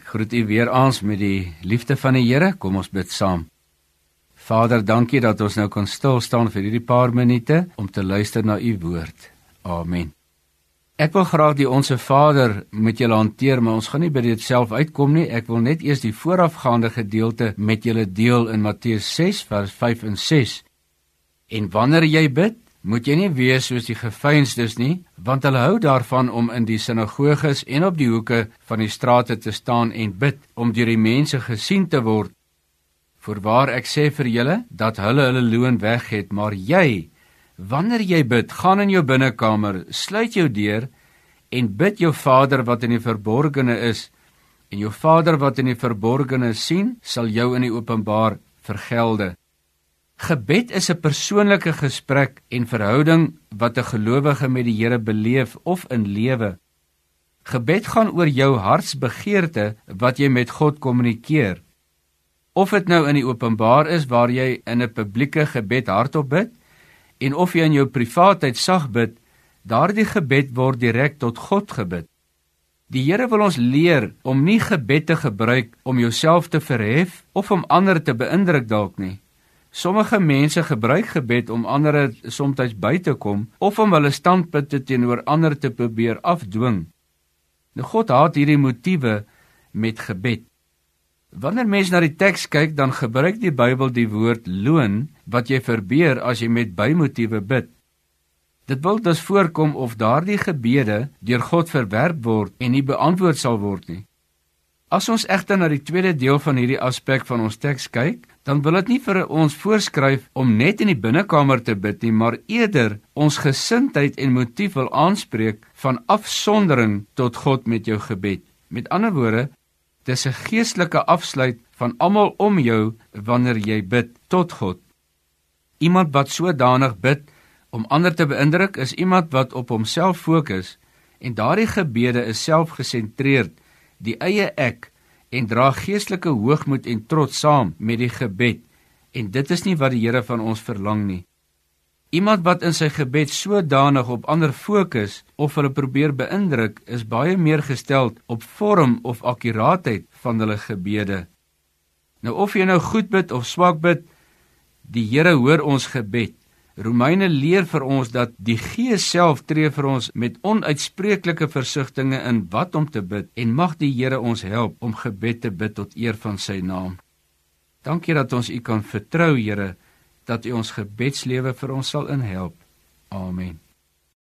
Ek groet u weer aans met die liefde van die Here. Kom ons bid saam. Vader, dankie dat ons nou kan stil staan vir hierdie paar minute om te luister na u woord. Amen. Ek wil graag die onsse Vader met julle hanteer, maar ons gaan nie by dit self uitkom nie. Ek wil net eers die voorafgaande gedeelte met julle deel in Matteus 6 vers 5 en 6. En wanneer jy bid, moet jy nie wees soos die gefeinsdes nie, want hulle hou daarvan om in die sinagoges en op die hoeke van die strate te staan en bid om deur die mense gesien te word. Voorwaar ek sê vir julle dat hulle hulle loon weg het, maar jy, wanneer jy bid, gaan in jou binnekamer, sluit jou deur en bid jou Vader wat in die verborgene is, en jou Vader wat in die verborgene sien, sal jou in die openbaar vergelde. Gebed is 'n persoonlike gesprek en verhouding wat 'n gelowige met die Here beleef of in lewe. Gebed gaan oor jou hartsbegeerte wat jy met God kommunikeer. Of dit nou in die openbaar is waar jy in 'n publieke gebed hardop bid en of jy in jou privaatheid sag bid, daardie gebed word direk tot God gebid. Die Here wil ons leer om nie gebed te gebruik om jouself te verhef of om ander te beïndruk dalk nie. Sommige mense gebruik gebed om ander soms by te kom of om hulle standpunte teenoor ander te probeer afdwing. Nou God haat hierdie motiewe met gebed. Wanneer mens na die teks kyk, dan gebruik die Bybel die woord loon wat jy verbeur as jy met bymotiewe bid. Dit wil dus voorkom of daardie gebede deur God verwerp word en nie beantwoord sal word nie. As ons egter na die tweede deel van hierdie aspek van ons teks kyk, dan wil dit nie vir ons voorskryf om net in die binnekamer te bid nie, maar eerder ons gesindheid en motief wil aanspreek van afsondering tot God met jou gebed. Met ander woorde, dis 'n geestelike afsluit van almal om jou wanneer jy bid tot God. Iemand wat sodanig bid om ander te beïndruk, is iemand wat op homself fokus en daardie gebede is selfgesentreerd die eie ek en dra geestelike hoogmoed en trots saam met die gebed en dit is nie wat die Here van ons verlang nie. Iemand wat in sy gebed sodanig op ander fokus of hulle probeer beïndruk, is baie meer gesteld op vorm of akkuraatheid van hulle gebede. Nou of jy nou goed bid of swak bid, die Here hoor ons gebed. Romeine leer vir ons dat die Gees self tree vir ons met onuitspreeklike versigtings in wat om te bid en mag die Here ons help om gebed te bid tot eer van sy naam. Dankie dat ons U kan vertrou, Here, dat U ons gebedslewe vir ons sal inhelp. Amen.